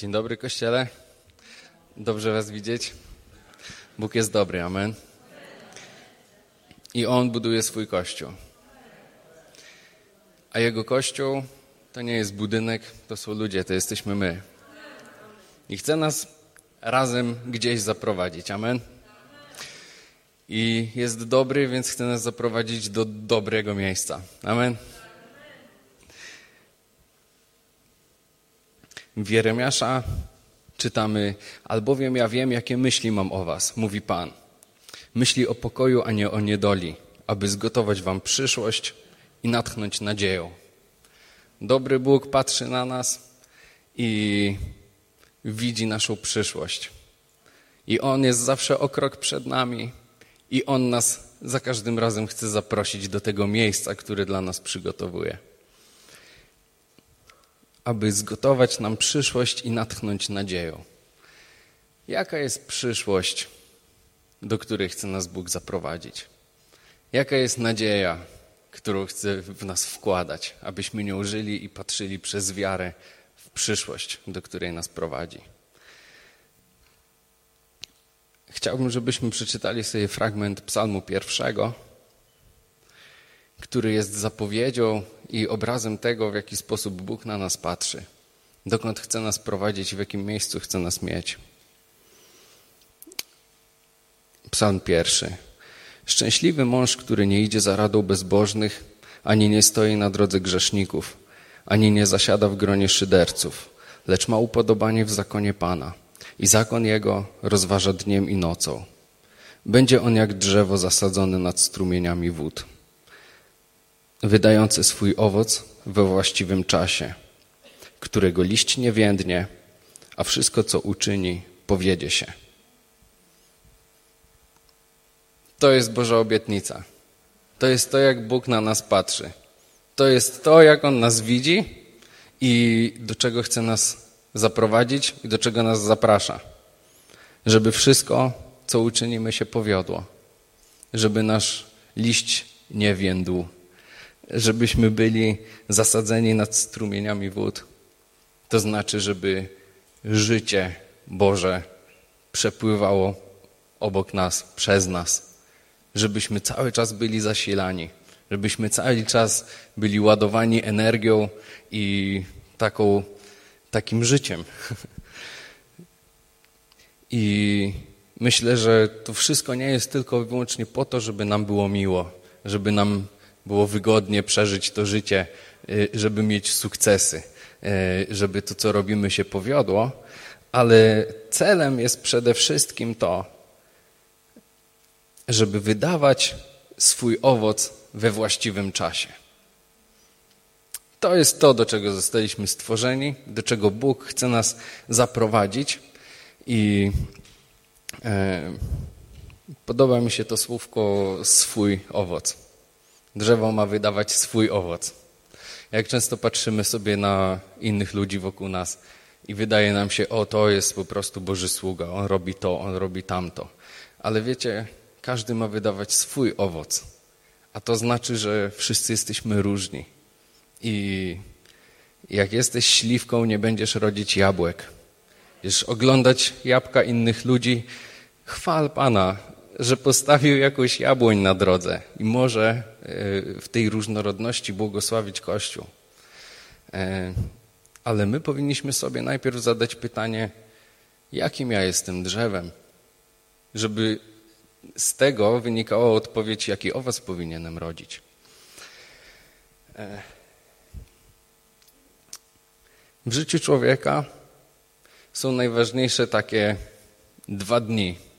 Dzień dobry, Kościele. Dobrze Was widzieć. Bóg jest dobry, amen. I On buduje swój Kościół. A Jego Kościół to nie jest budynek, to są ludzie, to jesteśmy my. I chce nas razem gdzieś zaprowadzić, amen. I jest dobry, więc chce nas zaprowadzić do dobrego miejsca. Amen. W Jeremiasza czytamy, albowiem ja wiem, jakie myśli mam o was, mówi Pan. Myśli o pokoju, a nie o niedoli, aby zgotować wam przyszłość i natchnąć nadzieją. Dobry Bóg patrzy na nas i widzi naszą przyszłość. I On jest zawsze o krok przed nami i On nas za każdym razem chce zaprosić do tego miejsca, które dla nas przygotowuje aby zgotować nam przyszłość i natchnąć nadzieją. Jaka jest przyszłość, do której chce nas Bóg zaprowadzić? Jaka jest nadzieja, którą chce w nas wkładać, abyśmy nią żyli i patrzyli przez wiarę w przyszłość, do której nas prowadzi? Chciałbym, żebyśmy przeczytali sobie fragment Psalmu pierwszego, który jest zapowiedzią i obrazem tego, w jaki sposób Bóg na nas patrzy, dokąd chce nas prowadzić, w jakim miejscu chce nas mieć. Psalm pierwszy. Szczęśliwy mąż, który nie idzie za radą bezbożnych, ani nie stoi na drodze grzeszników, ani nie zasiada w gronie szyderców, lecz ma upodobanie w zakonie Pana i zakon Jego rozważa dniem i nocą. Będzie on jak drzewo zasadzone nad strumieniami wód wydający swój owoc we właściwym czasie, którego liść nie więdnie, a wszystko, co uczyni, powiedzie się. To jest Boża obietnica. To jest to, jak Bóg na nas patrzy. To jest to, jak On nas widzi i do czego chce nas zaprowadzić i do czego nas zaprasza. Żeby wszystko, co uczynimy, się powiodło. Żeby nasz liść nie więdł żebyśmy byli zasadzeni nad strumieniami wód. To znaczy, żeby życie Boże przepływało obok nas, przez nas. Żebyśmy cały czas byli zasilani. Żebyśmy cały czas byli ładowani energią i taką, takim życiem. I myślę, że to wszystko nie jest tylko i wyłącznie po to, żeby nam było miło, żeby nam było wygodnie przeżyć to życie, y, żeby mieć sukcesy, y, żeby to, co robimy, się powiodło, ale celem jest przede wszystkim to, żeby wydawać swój owoc we właściwym czasie. To jest to, do czego zostaliśmy stworzeni, do czego Bóg chce nas zaprowadzić i e, podoba mi się to słówko swój owoc. Drzewo ma wydawać swój owoc. Jak często patrzymy sobie na innych ludzi wokół nas i wydaje nam się, o to jest po prostu Boży sługa, on robi to, on robi tamto. Ale wiecie, każdy ma wydawać swój owoc. A to znaczy, że wszyscy jesteśmy różni. I jak jesteś śliwką, nie będziesz rodzić jabłek. Będziesz oglądać jabłka innych ludzi, chwal Pana, że postawił jakąś jabłoń na drodze i może e, w tej różnorodności błogosławić Kościół. E, ale my powinniśmy sobie najpierw zadać pytanie, jakim ja jestem drzewem, żeby z tego wynikała odpowiedź, jaki owoc powinienem rodzić. E, w życiu człowieka są najważniejsze takie dwa dni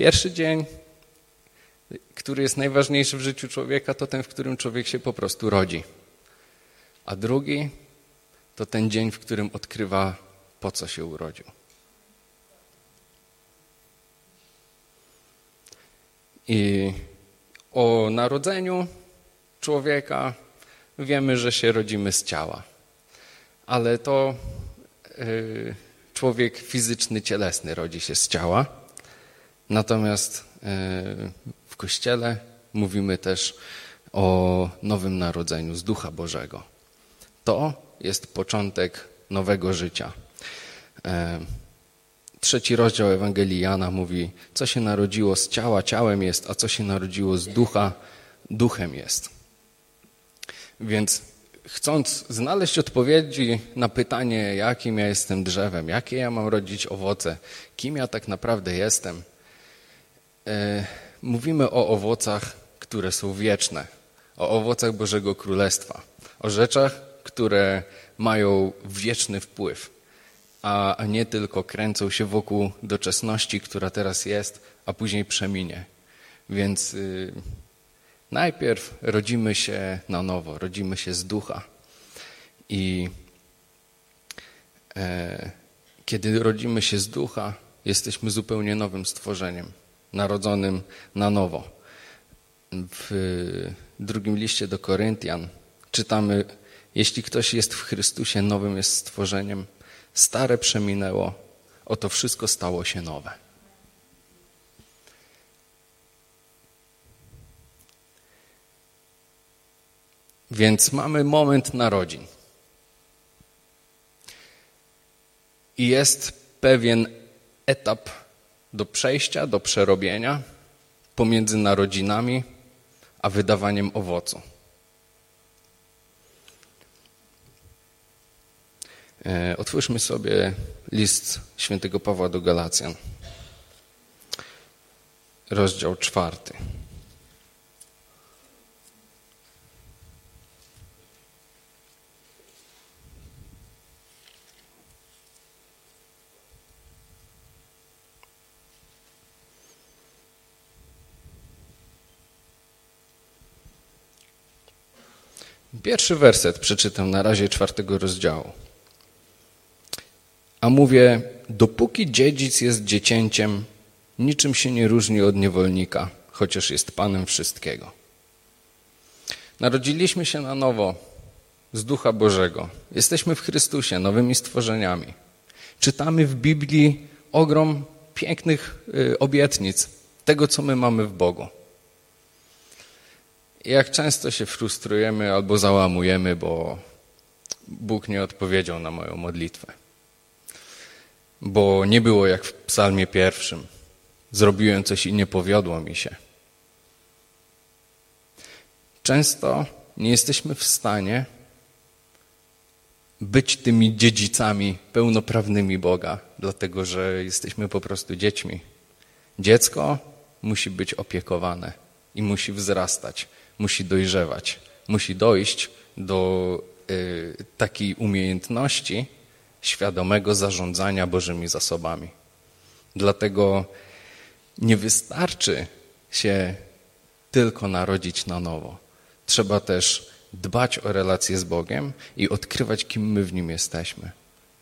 Pierwszy dzień, który jest najważniejszy w życiu człowieka, to ten, w którym człowiek się po prostu rodzi. A drugi to ten dzień, w którym odkrywa, po co się urodził. I o narodzeniu człowieka wiemy, że się rodzimy z ciała. Ale to yy, człowiek fizyczny, cielesny rodzi się z ciała. Natomiast e, w Kościele mówimy też o nowym narodzeniu z Ducha Bożego. To jest początek nowego życia. E, trzeci rozdział Ewangelii Jana mówi, co się narodziło z ciała, ciałem jest, a co się narodziło z ducha, duchem jest. Więc chcąc znaleźć odpowiedzi na pytanie, jakim ja jestem drzewem, jakie ja mam rodzić owoce, kim ja tak naprawdę jestem, mówimy o owocach, które są wieczne, o owocach Bożego Królestwa, o rzeczach, które mają wieczny wpływ, a nie tylko kręcą się wokół doczesności, która teraz jest, a później przeminie. Więc y, najpierw rodzimy się na nowo, rodzimy się z ducha. I e, kiedy rodzimy się z ducha, jesteśmy zupełnie nowym stworzeniem, narodzonym na nowo. W drugim liście do Koryntian czytamy jeśli ktoś jest w Chrystusie, nowym jest stworzeniem. Stare przeminęło, oto wszystko stało się nowe. Więc mamy moment narodzin. I jest pewien etap do przejścia, do przerobienia pomiędzy narodzinami a wydawaniem owocu. E, otwórzmy sobie list świętego Pawła do Galacjan, rozdział czwarty. Pierwszy werset przeczytam na razie czwartego rozdziału. A mówię, dopóki dziedzic jest dziecięciem, niczym się nie różni od niewolnika, chociaż jest panem wszystkiego. Narodziliśmy się na nowo z Ducha Bożego. Jesteśmy w Chrystusie, nowymi stworzeniami. Czytamy w Biblii ogrom pięknych y, obietnic tego, co my mamy w Bogu. Jak często się frustrujemy albo załamujemy, bo Bóg nie odpowiedział na moją modlitwę bo nie było jak w psalmie pierwszym. Zrobiłem coś i nie powiodło mi się. Często nie jesteśmy w stanie być tymi dziedzicami pełnoprawnymi Boga, dlatego że jesteśmy po prostu dziećmi. Dziecko musi być opiekowane i musi wzrastać, musi dojrzewać, musi dojść do y, takiej umiejętności, świadomego zarządzania Bożymi zasobami. Dlatego nie wystarczy się tylko narodzić na nowo. Trzeba też dbać o relacje z Bogiem i odkrywać, kim my w Nim jesteśmy.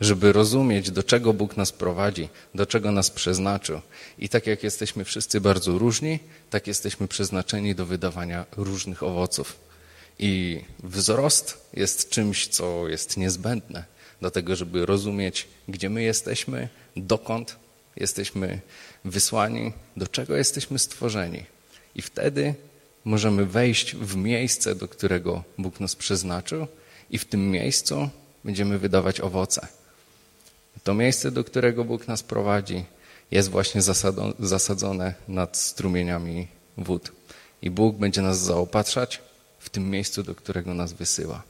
Żeby rozumieć, do czego Bóg nas prowadzi, do czego nas przeznaczył. I tak jak jesteśmy wszyscy bardzo różni, tak jesteśmy przeznaczeni do wydawania różnych owoców. I wzrost jest czymś, co jest niezbędne do tego, żeby rozumieć, gdzie my jesteśmy, dokąd jesteśmy wysłani, do czego jesteśmy stworzeni. I wtedy możemy wejść w miejsce, do którego Bóg nas przeznaczył, i w tym miejscu będziemy wydawać owoce. To miejsce, do którego Bóg nas prowadzi, jest właśnie zasadzone nad strumieniami wód. I Bóg będzie nas zaopatrzać w tym miejscu, do którego nas wysyła.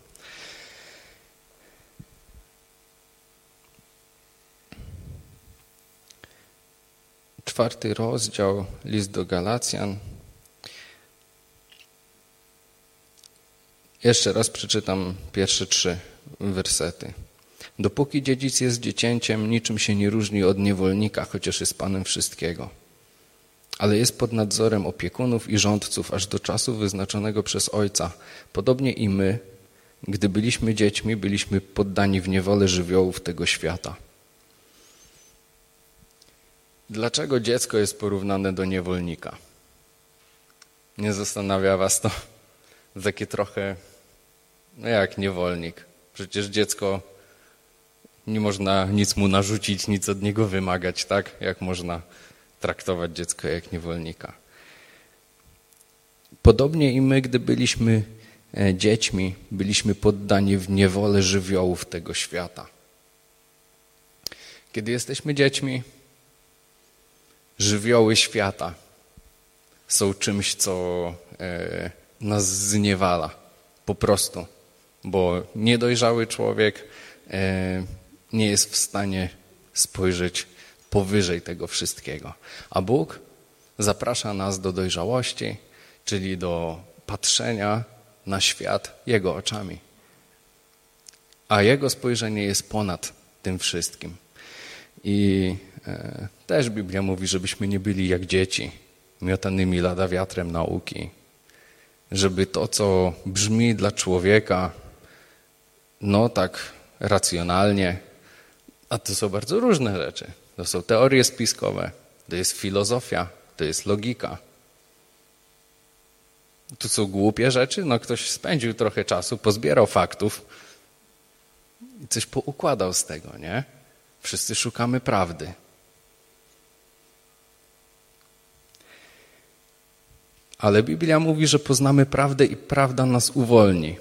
czwarty rozdział, list do Galacjan. Jeszcze raz przeczytam pierwsze trzy wersety. Dopóki dziedzic jest dziecięciem, niczym się nie różni od niewolnika, chociaż jest panem wszystkiego. Ale jest pod nadzorem opiekunów i rządców aż do czasu wyznaczonego przez ojca. Podobnie i my, gdy byliśmy dziećmi, byliśmy poddani w niewolę żywiołów tego świata. Dlaczego dziecko jest porównane do niewolnika? Nie zastanawia was to? Takie trochę, no jak niewolnik. Przecież dziecko, nie można nic mu narzucić, nic od niego wymagać, tak? Jak można traktować dziecko jak niewolnika? Podobnie i my, gdy byliśmy e, dziećmi, byliśmy poddani w niewolę żywiołów tego świata. Kiedy jesteśmy dziećmi, żywioły świata są czymś, co e, nas zniewala. Po prostu. Bo niedojrzały człowiek e, nie jest w stanie spojrzeć powyżej tego wszystkiego. A Bóg zaprasza nas do dojrzałości, czyli do patrzenia na świat Jego oczami. A Jego spojrzenie jest ponad tym wszystkim. I e, też Biblia mówi, żebyśmy nie byli jak dzieci, miotanymi lada wiatrem nauki. Żeby to, co brzmi dla człowieka, no tak racjonalnie, a to są bardzo różne rzeczy. To są teorie spiskowe, to jest filozofia, to jest logika. To są głupie rzeczy? No ktoś spędził trochę czasu, pozbierał faktów i coś poukładał z tego, nie? Wszyscy szukamy prawdy. Ale Biblia mówi, że poznamy prawdę i prawda nas uwolni.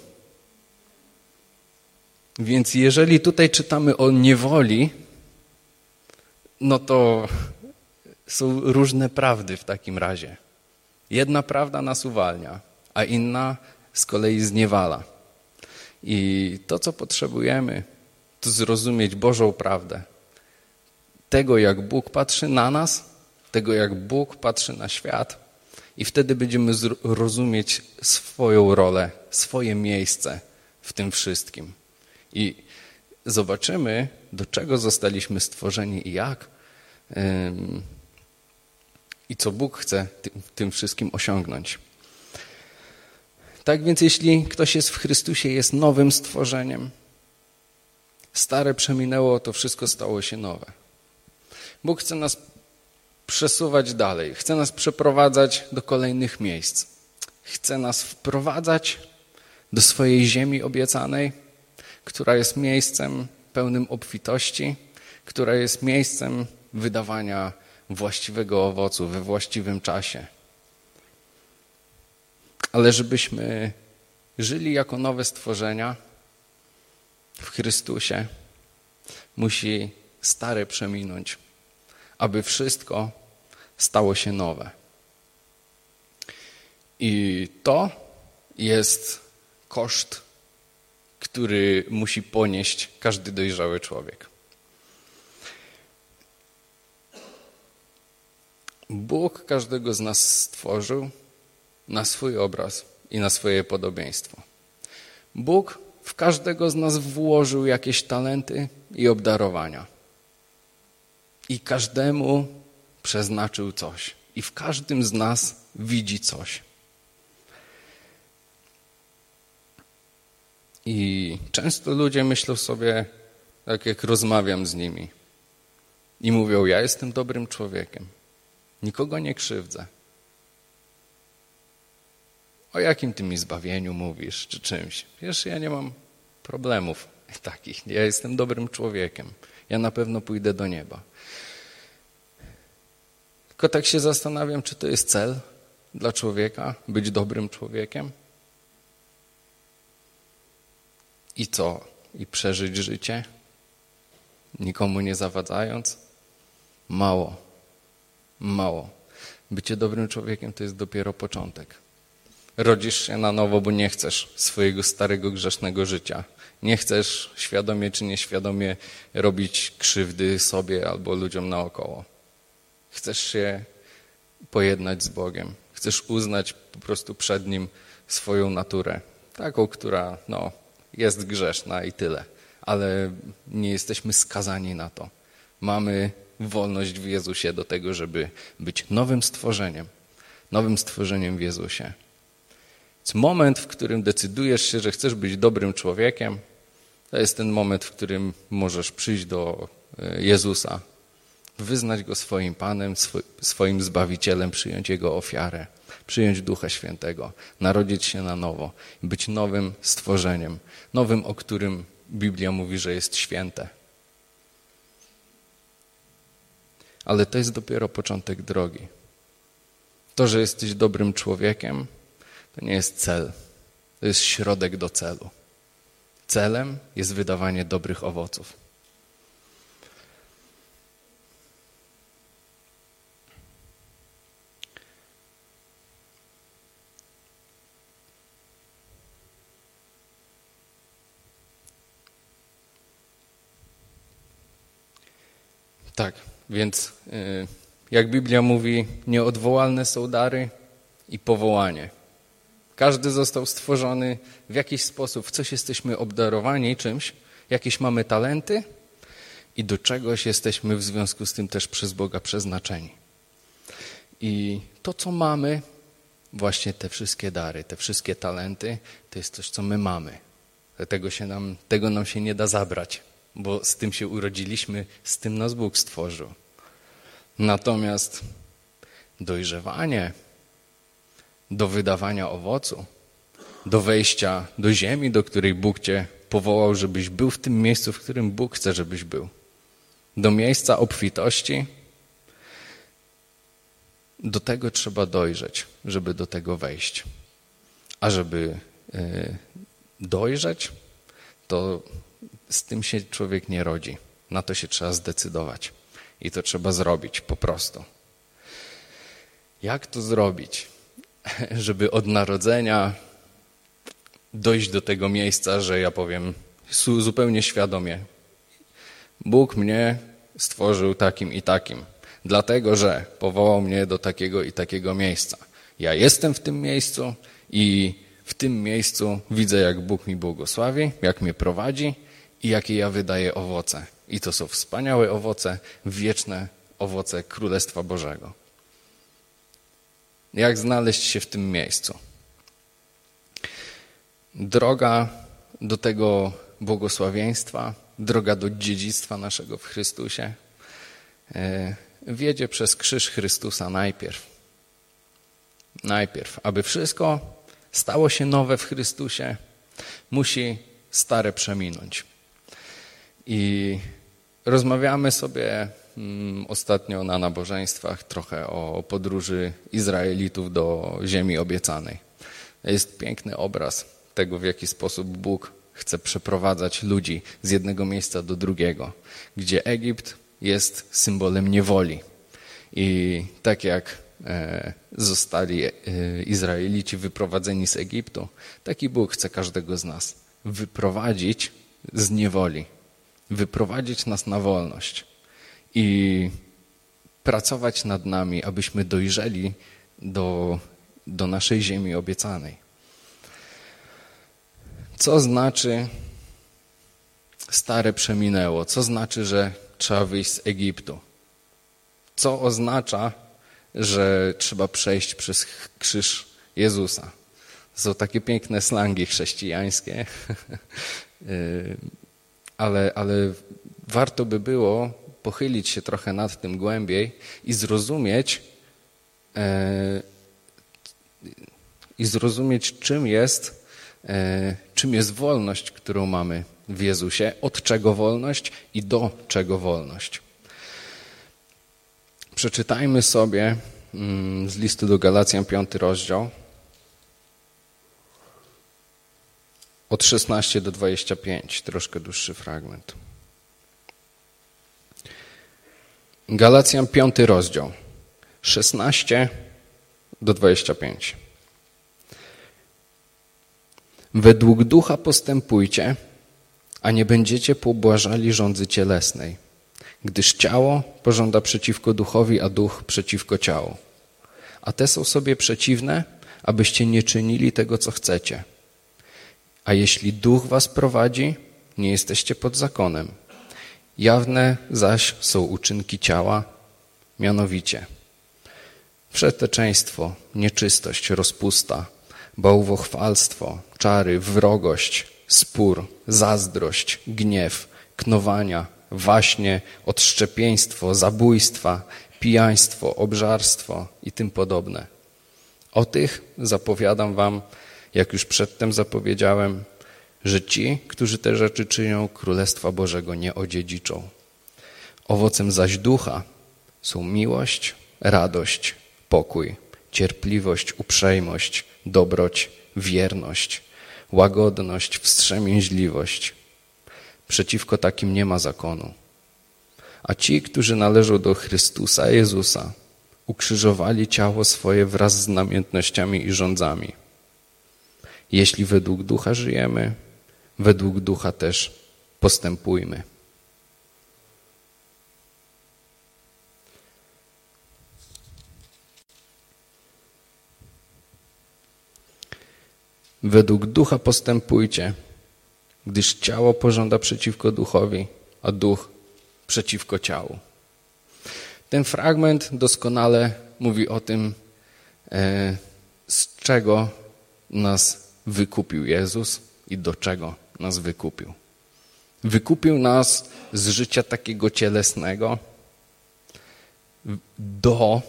Więc jeżeli tutaj czytamy o niewoli, no to są różne prawdy w takim razie. Jedna prawda nas uwalnia, a inna z kolei zniewala. I to, co potrzebujemy, to zrozumieć Bożą prawdę. Tego, jak Bóg patrzy na nas, tego, jak Bóg patrzy na świat. I wtedy będziemy rozumieć swoją rolę, swoje miejsce w tym wszystkim. I zobaczymy, do czego zostaliśmy stworzeni i jak. I co Bóg chce tym wszystkim osiągnąć. Tak więc, jeśli ktoś jest w Chrystusie, jest nowym stworzeniem, stare przeminęło, to wszystko stało się nowe. Bóg chce nas przesuwać dalej, chce nas przeprowadzać do kolejnych miejsc. Chce nas wprowadzać do swojej ziemi obiecanej, która jest miejscem pełnym obfitości, która jest miejscem wydawania właściwego owocu we właściwym czasie. Ale żebyśmy żyli jako nowe stworzenia w Chrystusie, musi stare przeminąć, aby wszystko stało się nowe. I to jest koszt, który musi ponieść każdy dojrzały człowiek. Bóg każdego z nas stworzył na swój obraz i na swoje podobieństwo. Bóg w każdego z nas włożył jakieś talenty i obdarowania. I każdemu przeznaczył coś. I w każdym z nas widzi coś. I często ludzie myślą sobie, tak jak rozmawiam z nimi, i mówią: Ja jestem dobrym człowiekiem. Nikogo nie krzywdzę. O jakim ty mi zbawieniu mówisz, czy czymś? Wiesz, ja nie mam problemów takich. Ja jestem dobrym człowiekiem. Ja na pewno pójdę do nieba. Tylko tak się zastanawiam, czy to jest cel dla człowieka, być dobrym człowiekiem? I co? I przeżyć życie? Nikomu nie zawadzając? Mało. Mało. Bycie dobrym człowiekiem to jest dopiero początek. Rodzisz się na nowo, bo nie chcesz swojego starego, grzesznego życia. Nie chcesz świadomie czy nieświadomie robić krzywdy sobie albo ludziom naokoło. Chcesz się pojednać z Bogiem. Chcesz uznać po prostu przed Nim swoją naturę. Taką, która no, jest grzeszna i tyle. Ale nie jesteśmy skazani na to. Mamy wolność w Jezusie do tego, żeby być nowym stworzeniem. Nowym stworzeniem w Jezusie. Więc moment, w którym decydujesz się, że chcesz być dobrym człowiekiem, to jest ten moment, w którym możesz przyjść do e, Jezusa, wyznać Go swoim Panem, swoim Zbawicielem, przyjąć Jego ofiarę, przyjąć Ducha Świętego, narodzić się na nowo, być nowym stworzeniem, nowym, o którym Biblia mówi, że jest święte. Ale to jest dopiero początek drogi. To, że jesteś dobrym człowiekiem, to nie jest cel. To jest środek do celu. Celem jest wydawanie dobrych owoców. Tak, więc y, jak Biblia mówi, nieodwołalne są dary i powołanie. Każdy został stworzony w jakiś sposób, w coś jesteśmy obdarowani czymś, jakieś mamy talenty i do czegoś jesteśmy w związku z tym też przez Boga przeznaczeni. I to, co mamy, właśnie te wszystkie dary, te wszystkie talenty, to jest coś, co my mamy. Tego, się nam, tego nam się nie da zabrać, bo z tym się urodziliśmy, z tym nas Bóg stworzył. Natomiast dojrzewanie do wydawania owocu, do wejścia do ziemi, do której Bóg Cię powołał, żebyś był w tym miejscu, w którym Bóg chce, żebyś był. Do miejsca obfitości. Do tego trzeba dojrzeć, żeby do tego wejść. A żeby e, dojrzeć, to z tym się człowiek nie rodzi. Na to się trzeba zdecydować. I to trzeba zrobić po prostu. Jak to zrobić? Żeby od narodzenia dojść do tego miejsca, że ja powiem zupełnie świadomie: Bóg mnie stworzył takim i takim, dlatego że powołał mnie do takiego i takiego miejsca. Ja jestem w tym miejscu i w tym miejscu widzę, jak Bóg mi błogosławi, jak mnie prowadzi i jakie ja wydaję owoce. I to są wspaniałe owoce, wieczne owoce Królestwa Bożego. Jak znaleźć się w tym miejscu? Droga do tego błogosławieństwa, droga do dziedzictwa naszego w Chrystusie e, wiedzie przez krzyż Chrystusa najpierw. Najpierw, aby wszystko stało się nowe w Chrystusie, musi stare przeminąć. I rozmawiamy sobie mm, ostatnio na nabożeństwach trochę o podróży Izraelitów do ziemi obiecanej. Jest piękny obraz tego, w jaki sposób Bóg chce przeprowadzać ludzi z jednego miejsca do drugiego, gdzie Egipt jest symbolem niewoli. I tak jak e, zostali e, Izraelici wyprowadzeni z Egiptu, taki Bóg chce każdego z nas wyprowadzić z niewoli wyprowadzić nas na wolność i pracować nad nami, abyśmy dojrzeli do, do naszej ziemi obiecanej. Co znaczy stare przeminęło? Co znaczy, że trzeba wyjść z Egiptu? Co oznacza, że trzeba przejść przez krzyż Jezusa? Są takie piękne slangi chrześcijańskie. Ale, ale warto by było pochylić się trochę nad tym głębiej i zrozumieć, e, i zrozumieć, czym jest, e, czym jest wolność, którą mamy w Jezusie, od czego wolność i do czego wolność. Przeczytajmy sobie mm, z listu do Galacjan, piąty rozdział. Od 16 do 25, troszkę dłuższy fragment. Galacjan 5 rozdział, 16 do 25. Według ducha postępujcie, a nie będziecie pobłażali rządzy cielesnej, gdyż ciało pożąda przeciwko duchowi, a duch przeciwko ciału. A te są sobie przeciwne, abyście nie czynili tego, co chcecie – a jeśli duch was prowadzi, nie jesteście pod zakonem. Jawne zaś są uczynki ciała, mianowicie wszeteczeństwo, nieczystość, rozpusta, bałwochwalstwo, czary, wrogość, spór, zazdrość, gniew, knowania, waśnie, odszczepieństwo, zabójstwa, pijaństwo, obżarstwo i tym podobne. O tych zapowiadam wam, jak już przedtem zapowiedziałem, że ci, którzy te rzeczy czynią, Królestwa Bożego nie odziedziczą. Owocem zaś ducha są miłość, radość, pokój, cierpliwość, uprzejmość, dobroć, wierność, łagodność, wstrzemięźliwość. Przeciwko takim nie ma zakonu. A ci, którzy należą do Chrystusa Jezusa, ukrzyżowali ciało swoje wraz z namiętnościami i rządzami. Jeśli według ducha żyjemy, według ducha też postępujmy. Według ducha postępujcie, gdyż ciało pożąda przeciwko duchowi, a duch przeciwko ciału. Ten fragment doskonale mówi o tym, e, z czego nas wykupił Jezus i do czego nas wykupił. Wykupił nas z życia takiego cielesnego do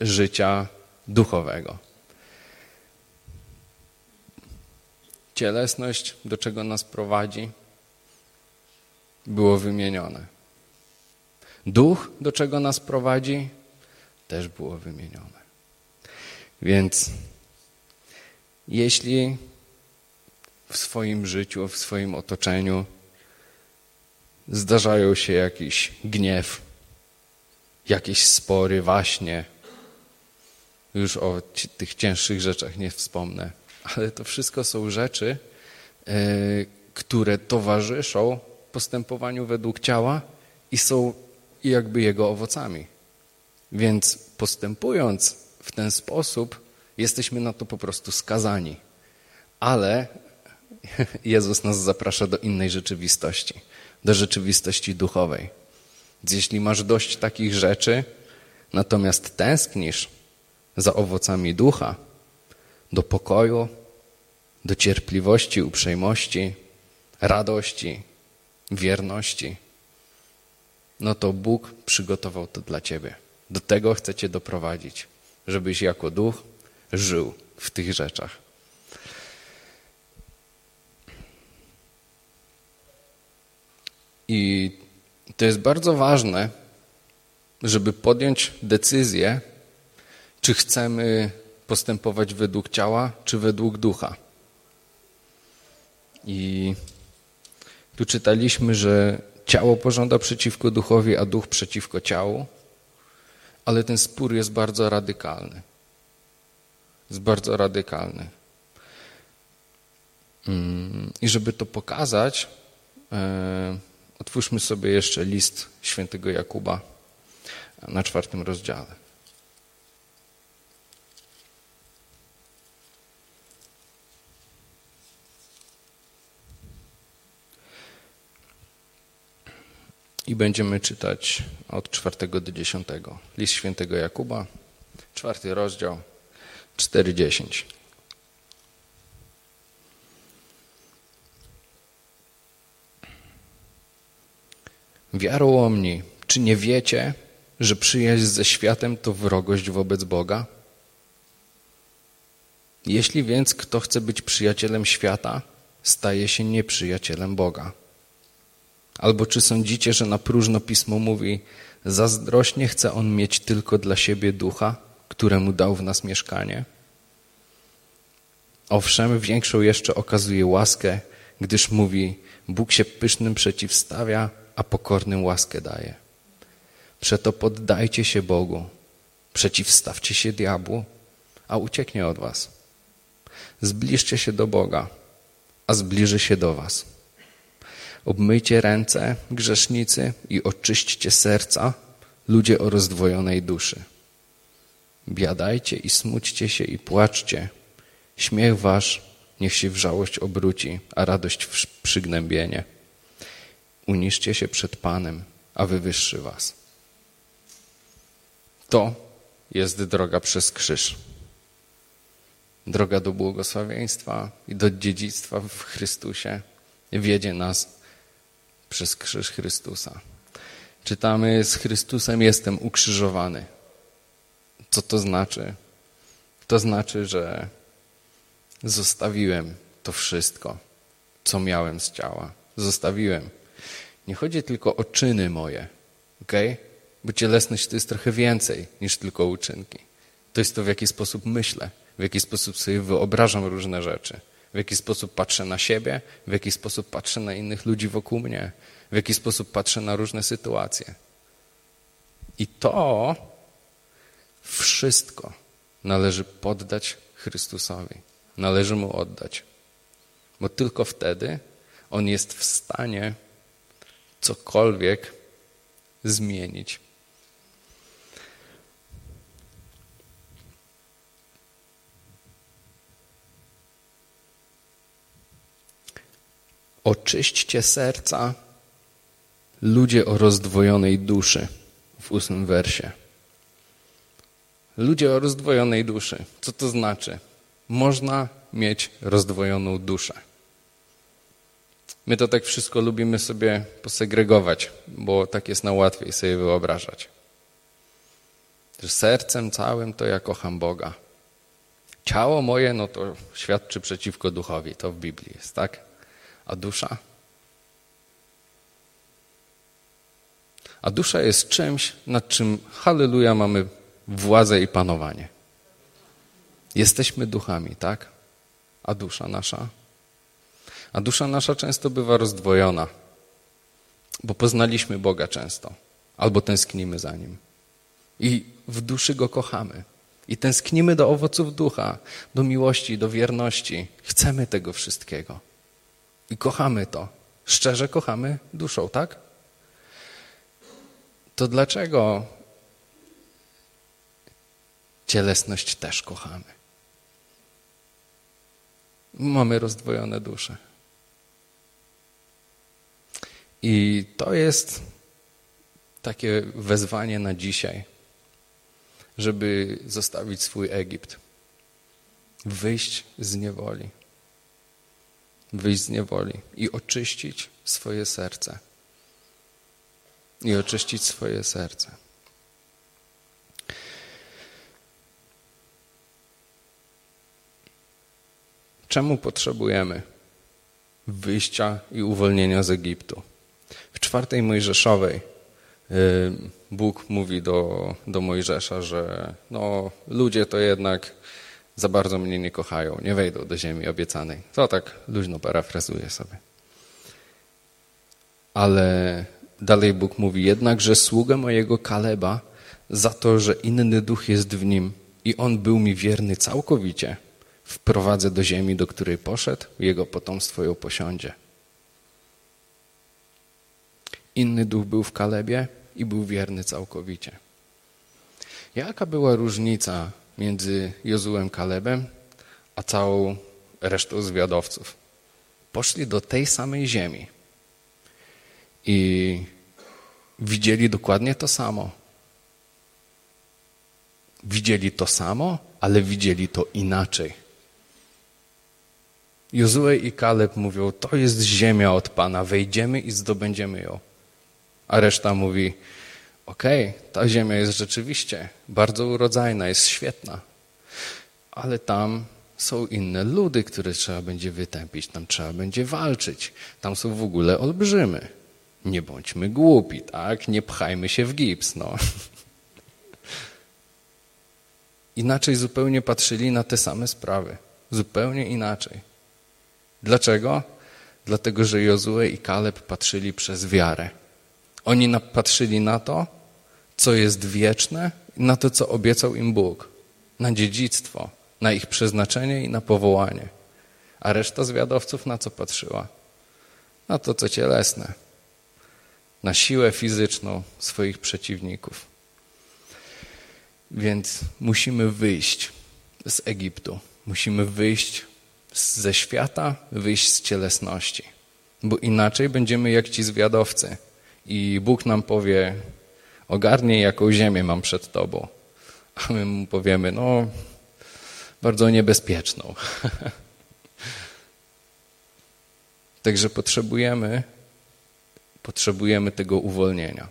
życia duchowego. Cielesność, do czego nas prowadzi, było wymienione. Duch, do czego nas prowadzi, też było wymienione. Więc jeśli w swoim życiu, w swoim otoczeniu zdarzają się jakiś gniew, jakieś spory, właśnie, już o tych cięższych rzeczach nie wspomnę, ale to wszystko są rzeczy, e, które towarzyszą postępowaniu według ciała i są jakby jego owocami. Więc postępując w ten sposób, jesteśmy na to po prostu skazani. Ale Jezus nas zaprasza do innej rzeczywistości, do rzeczywistości duchowej. Więc jeśli masz dość takich rzeczy, natomiast tęsknisz za owocami ducha, do pokoju, do cierpliwości, uprzejmości, radości, wierności, no to Bóg przygotował to dla ciebie. Do tego chce cię doprowadzić, żebyś jako duch żył w tych rzeczach. I to jest bardzo ważne, żeby podjąć decyzję, czy chcemy postępować według ciała, czy według ducha. I tu czytaliśmy, że ciało pożąda przeciwko duchowi, a duch przeciwko ciału, ale ten spór jest bardzo radykalny. Jest bardzo radykalny. Mm, I żeby to pokazać, e, otwórzmy sobie jeszcze list świętego Jakuba na czwartym rozdziale. I będziemy czytać od czwartego do dziesiątego. List świętego Jakuba, czwarty rozdział, cztery dziesięć. Wiarołomni, czy nie wiecie, że przyjaźń ze światem to wrogość wobec Boga? Jeśli więc kto chce być przyjacielem świata, staje się nieprzyjacielem Boga. Albo czy sądzicie, że na próżno pismo mówi, zazdrośnie chce on mieć tylko dla siebie ducha, któremu dał w nas mieszkanie? Owszem, większą jeszcze okazuje łaskę, gdyż mówi, Bóg się pysznym przeciwstawia, a pokornym łaskę daje. Przeto poddajcie się Bogu, przeciwstawcie się diabłu, a ucieknie od was. Zbliżcie się do Boga, a zbliży się do was. Obmyjcie ręce, grzesznicy, i oczyśćcie serca, ludzie o rozdwojonej duszy. Biadajcie i smućcie się i płaczcie. Śmiech wasz niech się w żałość obróci, a radość w przygnębienie. Uniszcie się przed Panem, a wywyższy was. To jest droga przez krzyż. Droga do błogosławieństwa i do dziedzictwa w Chrystusie wiedzie nas przez krzyż Chrystusa. Czytamy z Chrystusem jestem ukrzyżowany. Co to znaczy? To znaczy, że zostawiłem to wszystko, co miałem z ciała. Zostawiłem. Nie chodzi tylko o czyny moje, ok? Bo cielesność to jest trochę więcej niż tylko uczynki. To jest to, w jaki sposób myślę, w jaki sposób sobie wyobrażam różne rzeczy, w jaki sposób patrzę na siebie, w jaki sposób patrzę na innych ludzi wokół mnie, w jaki sposób patrzę na różne sytuacje. I to wszystko należy poddać Chrystusowi. Należy Mu oddać. Bo tylko wtedy On jest w stanie cokolwiek zmienić. Oczyśćcie serca, ludzie o rozdwojonej duszy w ósmym wersie. Ludzie o rozdwojonej duszy. Co to znaczy? Można mieć rozdwojoną duszę. My to tak wszystko lubimy sobie posegregować, bo tak jest na łatwiej sobie wyobrażać. Że sercem całym to ja kocham Boga. Ciało moje, no to świadczy przeciwko duchowi, to w Biblii jest, tak? A dusza? A dusza jest czymś, nad czym, halleluja, mamy władzę i panowanie. Jesteśmy duchami, tak? A dusza nasza? A dusza nasza często bywa rozdwojona, bo poznaliśmy Boga często, albo tęsknimy za Nim. I w duszy Go kochamy. I tęsknimy do owoców ducha, do miłości, do wierności. Chcemy tego wszystkiego. I kochamy to. Szczerze kochamy duszą, tak? To dlaczego cielesność też kochamy? Mamy rozdwojone dusze. I to jest takie wezwanie na dzisiaj, żeby zostawić swój Egipt, wyjść z niewoli, wyjść z niewoli i oczyścić swoje serce. I oczyścić swoje serce. Czemu potrzebujemy wyjścia i uwolnienia z Egiptu? W czwartej Mojżeszowej y, Bóg mówi do, do Mojżesza, że no, ludzie to jednak za bardzo mnie nie kochają, nie wejdą do ziemi obiecanej. To tak luźno parafrazuję sobie. Ale dalej Bóg mówi, jednakże sługę mojego Kaleba za to, że inny duch jest w nim i on był mi wierny całkowicie, wprowadzę do ziemi, do której poszedł, jego potomstwo ją posiądzie. Inny duch był w Kalebie i był wierny całkowicie. Jaka była różnica między Jozułem Kalebem a całą resztą zwiadowców? Poszli do tej samej ziemi i widzieli dokładnie to samo. Widzieli to samo, ale widzieli to inaczej. Jozue i Kaleb mówią, to jest ziemia od Pana, wejdziemy i zdobędziemy ją. A reszta mówi, okej, okay, ta ziemia jest rzeczywiście bardzo urodzajna, jest świetna, ale tam są inne ludy, które trzeba będzie wytępić, tam trzeba będzie walczyć, tam są w ogóle olbrzymy. Nie bądźmy głupi, tak? Nie pchajmy się w gips, no. Inaczej zupełnie patrzyli na te same sprawy. Zupełnie inaczej. Dlaczego? Dlatego, że Jozue i Kaleb patrzyli przez wiarę. Oni patrzyli na to, co jest wieczne, na to, co obiecał im Bóg, na dziedzictwo, na ich przeznaczenie i na powołanie. A reszta zwiadowców na co patrzyła? Na to, co cielesne, na siłę fizyczną swoich przeciwników. Więc musimy wyjść z Egiptu, musimy wyjść ze świata, wyjść z cielesności, bo inaczej będziemy jak ci zwiadowcy i Bóg nam powie, ogarnij jaką ziemię mam przed tobą. A my mu powiemy, no, bardzo niebezpieczną. Także potrzebujemy, potrzebujemy tego uwolnienia.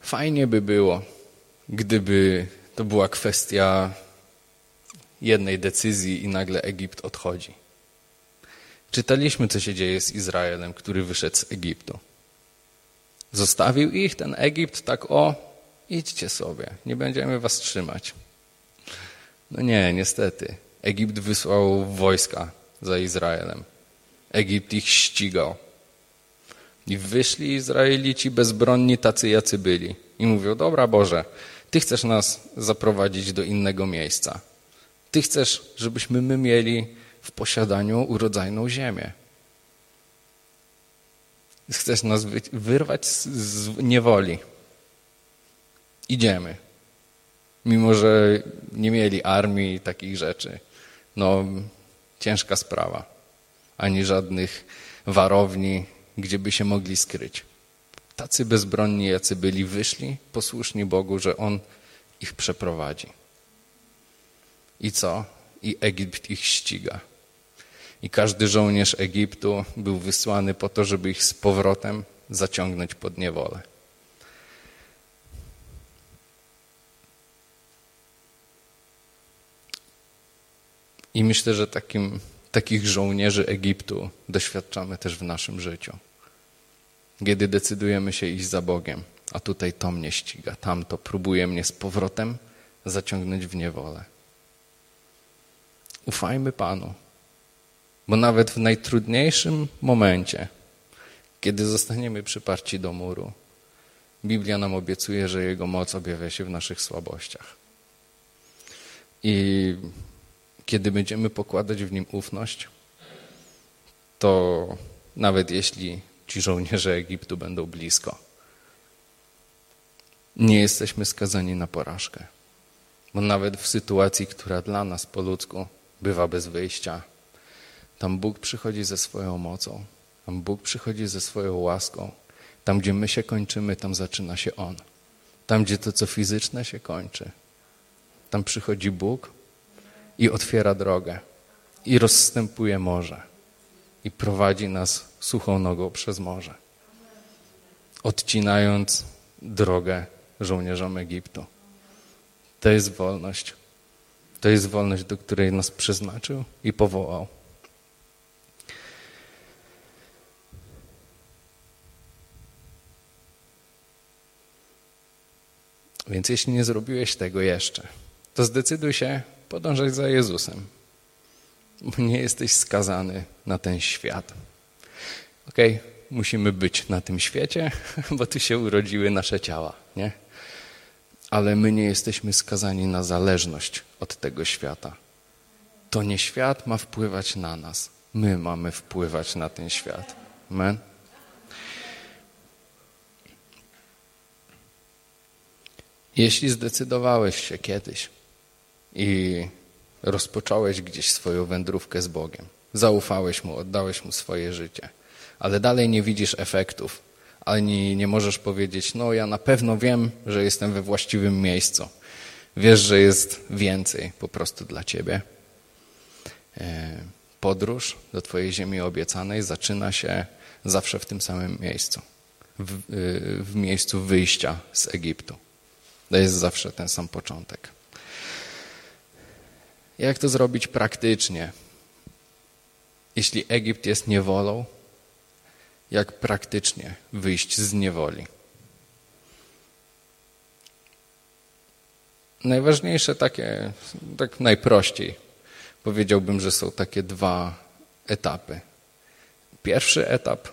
Fajnie by było, gdyby to była kwestia jednej decyzji i nagle Egipt odchodzi. Czytaliśmy, co się dzieje z Izraelem, który wyszedł z Egiptu. Zostawił ich, ten Egipt, tak o, idźcie sobie, nie będziemy was trzymać. No nie, niestety. Egipt wysłał wojska za Izraelem. Egipt ich ścigał. I wyszli Izraelici bezbronni, tacy jacy byli. I mówią, dobra Boże, Ty chcesz nas zaprowadzić do innego miejsca. Ty chcesz, żebyśmy my mieli w posiadaniu urodzajną ziemię. Chcesz nas wyrwać z niewoli. Idziemy. Mimo, że nie mieli armii i takich rzeczy. No, ciężka sprawa. ani żadnych warowni, gdzie by się mogli skryć. Tacy bezbronni, jacy byli, wyszli, posłuszni Bogu, że On ich przeprowadzi. I co? I Egipt ich ściga. I każdy żołnierz Egiptu był wysłany po to, żeby ich z powrotem zaciągnąć pod niewolę. I myślę, że takim, takich żołnierzy Egiptu doświadczamy też w naszym życiu. Kiedy decydujemy się iść za Bogiem, a tutaj to mnie ściga, tamto próbuje mnie z powrotem zaciągnąć w niewolę. Ufajmy Panu, bo nawet w najtrudniejszym momencie, kiedy zostaniemy przyparci do muru, Biblia nam obiecuje, że Jego moc objawia się w naszych słabościach. I kiedy będziemy pokładać w nim ufność, to nawet jeśli ci żołnierze Egiptu będą blisko, nie jesteśmy skazani na porażkę. Bo nawet w sytuacji, która dla nas po ludzku bywa bez wyjścia, tam Bóg przychodzi ze swoją mocą, tam Bóg przychodzi ze swoją łaską. Tam, gdzie my się kończymy, tam zaczyna się On. Tam, gdzie to, co fizyczne się kończy, tam przychodzi Bóg i otwiera drogę i rozstępuje morze i prowadzi nas suchą nogą przez morze, odcinając drogę żołnierzom Egiptu. To jest wolność. To jest wolność, do której nas przeznaczył i powołał. Więc jeśli nie zrobiłeś tego jeszcze, to zdecyduj się podążać za Jezusem, bo nie jesteś skazany na ten świat. Okej, okay, musimy być na tym świecie, bo tu się urodziły nasze ciała, nie? Ale my nie jesteśmy skazani na zależność od tego świata. To nie świat ma wpływać na nas. My mamy wpływać na ten świat. Amen? Jeśli zdecydowałeś się kiedyś i rozpocząłeś gdzieś swoją wędrówkę z Bogiem, zaufałeś Mu, oddałeś Mu swoje życie, ale dalej nie widzisz efektów, ani nie możesz powiedzieć, no ja na pewno wiem, że jestem we właściwym miejscu. Wiesz, że jest więcej po prostu dla Ciebie. E, podróż do Twojej ziemi obiecanej zaczyna się zawsze w tym samym miejscu. W, e, w miejscu wyjścia z Egiptu. To jest zawsze ten sam początek. Jak to zrobić praktycznie? Jeśli Egipt jest niewolą, jak praktycznie wyjść z niewoli? Najważniejsze takie, tak najprościej, powiedziałbym, że są takie dwa etapy. Pierwszy etap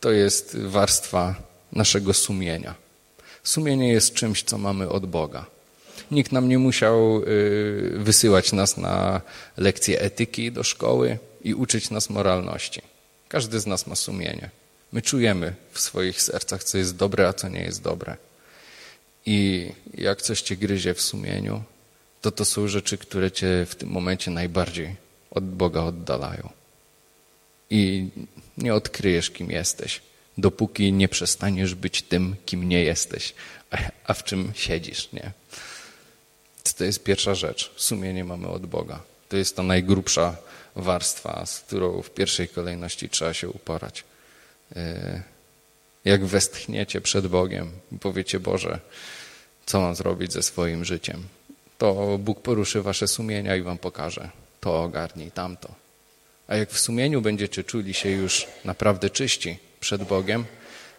to jest warstwa naszego sumienia. Sumienie jest czymś, co mamy od Boga. Nikt nam nie musiał y, wysyłać nas na lekcje etyki do szkoły i uczyć nas moralności. Każdy z nas ma sumienie. My czujemy w swoich sercach, co jest dobre, a co nie jest dobre. I jak coś cię gryzie w sumieniu, to to są rzeczy, które cię w tym momencie najbardziej od Boga oddalają. I nie odkryjesz, kim jesteś, dopóki nie przestaniesz być tym, kim nie jesteś, a w czym siedzisz, nie? To jest pierwsza rzecz. Sumienie mamy od Boga. To jest ta najgrubsza warstwa, z którą w pierwszej kolejności trzeba się uporać. E, jak westchniecie przed Bogiem i powiecie, Boże, co mam zrobić ze swoim życiem, to Bóg poruszy wasze sumienia i wam pokaże. To ogarnij, tamto. A jak w sumieniu będziecie czuli się już naprawdę czyści przed Bogiem,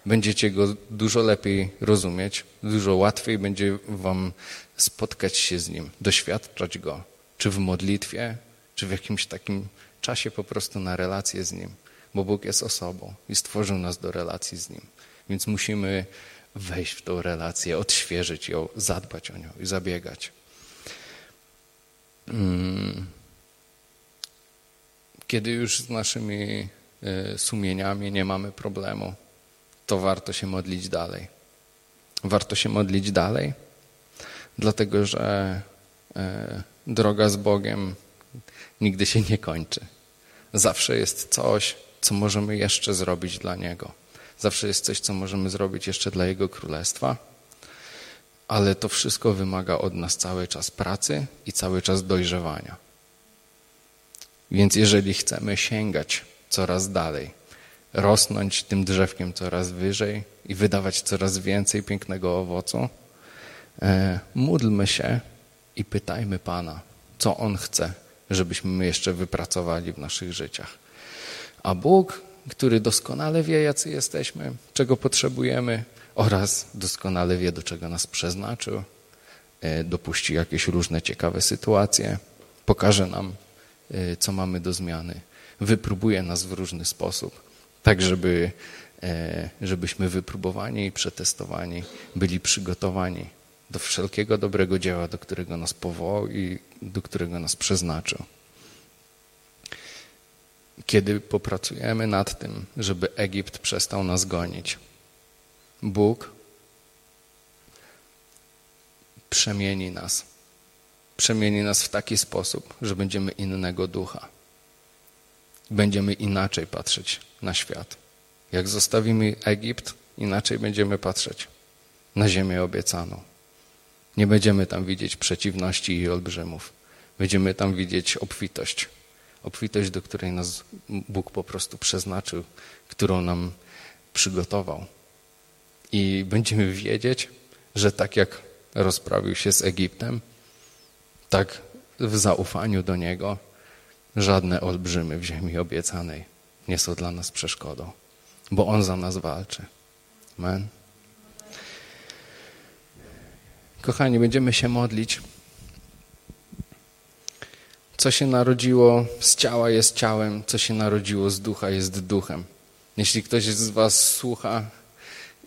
będziecie Go dużo lepiej rozumieć, dużo łatwiej będzie wam spotkać się z Nim, doświadczać Go, czy w modlitwie, czy w jakimś takim czasie po prostu na relację z Nim, bo Bóg jest osobą i stworzył nas do relacji z Nim. Więc musimy wejść w tą relację, odświeżyć ją, zadbać o nią i zabiegać. Mm. Kiedy już z naszymi e, sumieniami nie mamy problemu, to warto się modlić dalej. Warto się modlić dalej, dlatego że e, droga z Bogiem nigdy się nie kończy. Zawsze jest coś, co możemy jeszcze zrobić dla Niego. Zawsze jest coś, co możemy zrobić jeszcze dla Jego Królestwa, ale to wszystko wymaga od nas cały czas pracy i cały czas dojrzewania. Więc jeżeli chcemy sięgać coraz dalej, rosnąć tym drzewkiem coraz wyżej i wydawać coraz więcej pięknego owocu, e, módlmy się i pytajmy Pana, co On chce, żebyśmy my jeszcze wypracowali w naszych życiach. A Bóg, który doskonale wie, jacy jesteśmy, czego potrzebujemy oraz doskonale wie, do czego nas przeznaczył, e, dopuści jakieś różne ciekawe sytuacje, pokaże nam, e, co mamy do zmiany, wypróbuje nas w różny sposób, tak żeby, e, żebyśmy wypróbowani i przetestowani byli przygotowani do wszelkiego dobrego dzieła, do którego nas powołał i do którego nas przeznaczył. Kiedy popracujemy nad tym, żeby Egipt przestał nas gonić, Bóg przemieni nas. Przemieni nas w taki sposób, że będziemy innego ducha. Będziemy inaczej patrzeć na świat. Jak zostawimy Egipt, inaczej będziemy patrzeć na ziemię obiecaną. Nie będziemy tam widzieć przeciwności i olbrzymów. Będziemy tam widzieć obfitość. Obfitość, do której nas Bóg po prostu przeznaczył, którą nam przygotował. I będziemy wiedzieć, że tak jak rozprawił się z Egiptem, tak w zaufaniu do Niego żadne olbrzymy w ziemi obiecanej nie są dla nas przeszkodą, bo On za nas walczy. Amen. Kochani, będziemy się modlić. Co się narodziło z ciała jest ciałem, co się narodziło z ducha jest duchem. Jeśli ktoś z Was słucha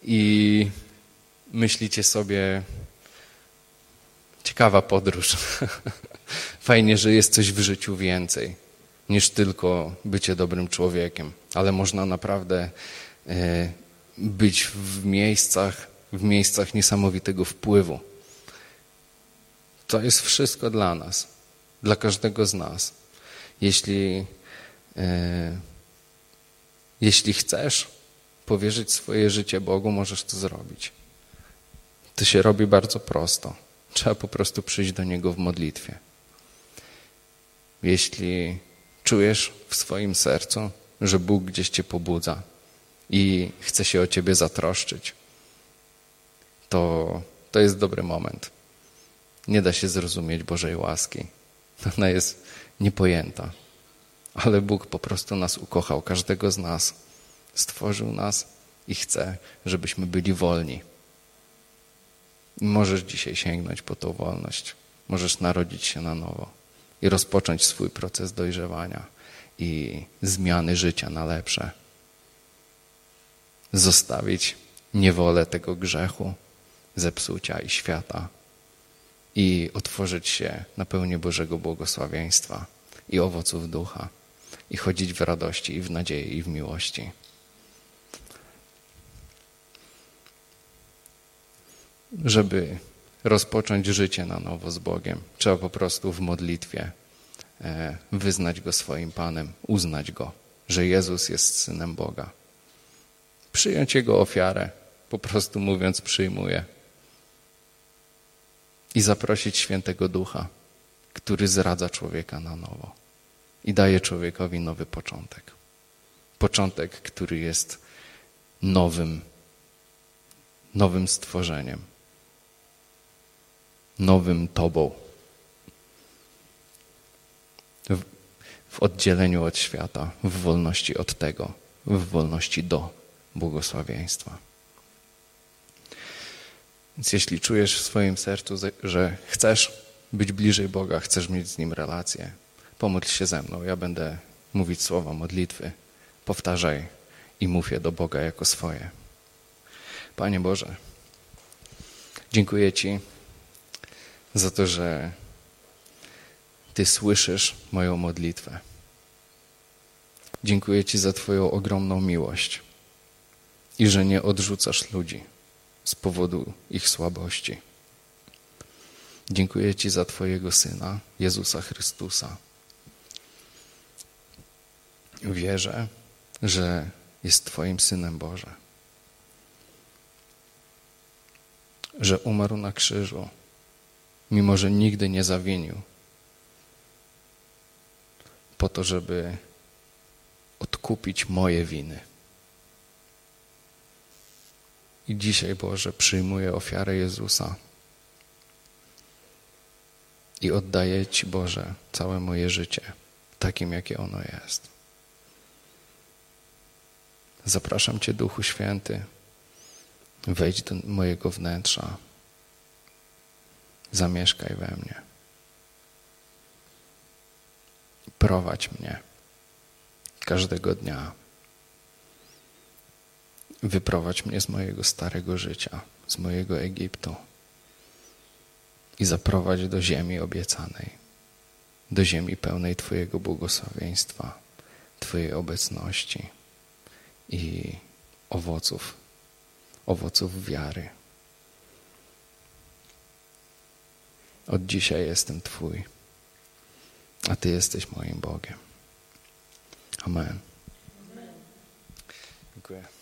i myślicie sobie, ciekawa podróż, fajnie, że jest coś w życiu więcej niż tylko bycie dobrym człowiekiem, ale można naprawdę e, być w miejscach, w miejscach niesamowitego wpływu. To jest wszystko dla nas, dla każdego z nas. Jeśli, e, jeśli chcesz powierzyć swoje życie Bogu, możesz to zrobić. To się robi bardzo prosto. Trzeba po prostu przyjść do Niego w modlitwie. Jeśli czujesz w swoim sercu, że Bóg gdzieś Cię pobudza i chce się o Ciebie zatroszczyć, to, to jest dobry moment. Nie da się zrozumieć Bożej łaski. Ona jest niepojęta. Ale Bóg po prostu nas ukochał, każdego z nas. Stworzył nas i chce, żebyśmy byli wolni. Możesz dzisiaj sięgnąć po tą wolność. Możesz narodzić się na nowo i rozpocząć swój proces dojrzewania i zmiany życia na lepsze. Zostawić niewolę tego grzechu, zepsucia i świata i otworzyć się na pełnię Bożego błogosławieństwa i owoców ducha i chodzić w radości i w nadziei i w miłości. Żeby rozpocząć życie na nowo z Bogiem, trzeba po prostu w modlitwie e, wyznać Go swoim Panem, uznać Go, że Jezus jest Synem Boga. Przyjąć Jego ofiarę, po prostu mówiąc przyjmuję i zaprosić świętego ducha, który zradza człowieka na nowo i daje człowiekowi nowy początek. Początek, który jest nowym, nowym stworzeniem, nowym Tobą. W, oddzieleniu od świata, w wolności od tego, w wolności do błogosławieństwa. Więc jeśli czujesz w swoim sercu, że chcesz być bliżej Boga, chcesz mieć z Nim relację, pomódl się ze mną. Ja będę mówić słowa modlitwy. Powtarzaj i mów je do Boga jako swoje. Panie Boże, dziękuję Ci za to, że Ty słyszysz moją modlitwę. Dziękuję Ci za Twoją ogromną miłość i że nie odrzucasz ludzi z powodu ich słabości. Dziękuję Ci za Twojego Syna, Jezusa Chrystusa, Wierzę, że jest Twoim synem Boże. Że umarł na krzyżu, mimo że nigdy nie zawinił, po to, żeby odkupić moje winy. I dzisiaj, Boże, przyjmuję ofiarę Jezusa i oddaję Ci, Boże, całe moje życie, takim, jakie ono jest. Zapraszam Cię, Duchu Święty, wejdź do mojego wnętrza, zamieszkaj we mnie. Prowadź mnie każdego dnia. Wyprowadź mnie z mojego starego życia, z mojego Egiptu i zaprowadź do ziemi obiecanej, do ziemi pełnej Twojego błogosławieństwa, Twojej obecności i owoców, owoców wiary. Od dzisiaj jestem Twój, a Ty jesteś moim Bogiem. Amen. Dziękuję.